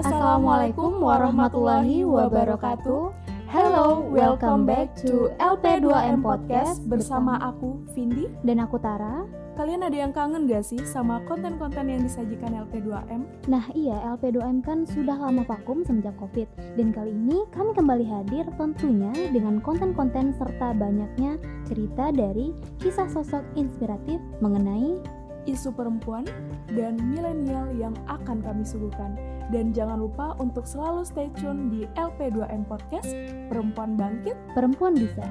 Assalamualaikum warahmatullahi wabarakatuh. Hello, welcome back to LP2M Podcast bersama aku Vindi dan aku Tara. Kalian ada yang kangen gak sih sama konten-konten yang disajikan LP2M? Nah iya, LP2M kan sudah lama vakum semenjak COVID Dan kali ini kami kembali hadir tentunya dengan konten-konten serta banyaknya cerita dari kisah sosok inspiratif mengenai isu perempuan dan milenial yang akan kami suguhkan. Dan jangan lupa untuk selalu stay tune di LP2M Podcast, Perempuan Bangkit, Perempuan Bisa.